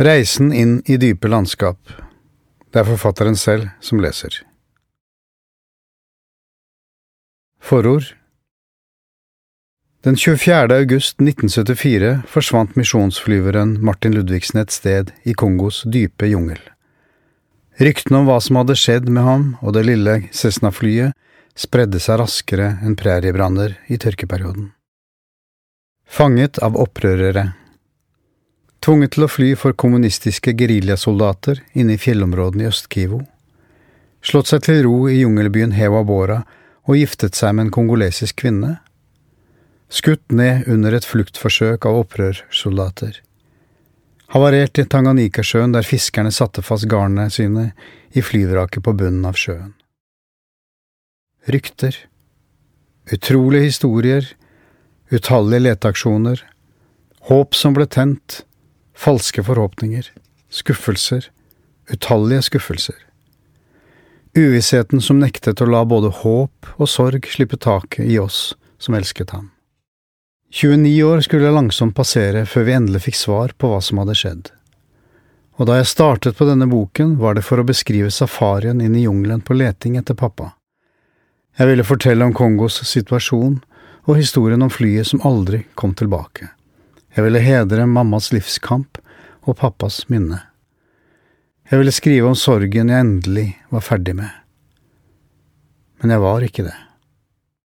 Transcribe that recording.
Reisen inn i dype landskap. Det er forfatteren selv som leser. Forord Den 24. august 1974 forsvant misjonsflyveren Martin Ludvigsen et sted i Kongos dype jungel. Ryktene om hva som hadde skjedd med ham og det lille Cessna-flyet, spredde seg raskere enn præriebranner i tørkeperioden. Fanget av opprørere tvunget til å fly for kommunistiske geriljasoldater inne i fjellområdene i Øst-Kivu, slått seg til ro i jungelbyen Hewabora og giftet seg med en kongolesisk kvinne, skutt ned under et fluktforsøk av opprørssoldater, havarert i Tanganyikasjøen der fiskerne satte fast garnene sine i flyvraket på bunnen av sjøen. Rykter, utrolige historier, utallige leteaksjoner, håp som ble tent, falske forhåpninger, skuffelser, utallige skuffelser. Uvissheten som nektet å la både håp og sorg slippe taket i oss som elsket ham. 29 år skulle langsomt passere før vi endelig fikk svar på hva som hadde skjedd. Og da jeg startet på denne boken, var det for å beskrive safarien inn i jungelen på leting etter pappa. Jeg ville fortelle om Kongos situasjon og historien om flyet som aldri kom tilbake. Jeg ville hedre mammas livskamp og pappas minne. Jeg ville skrive om sorgen jeg endelig var ferdig med. Men jeg var ikke det.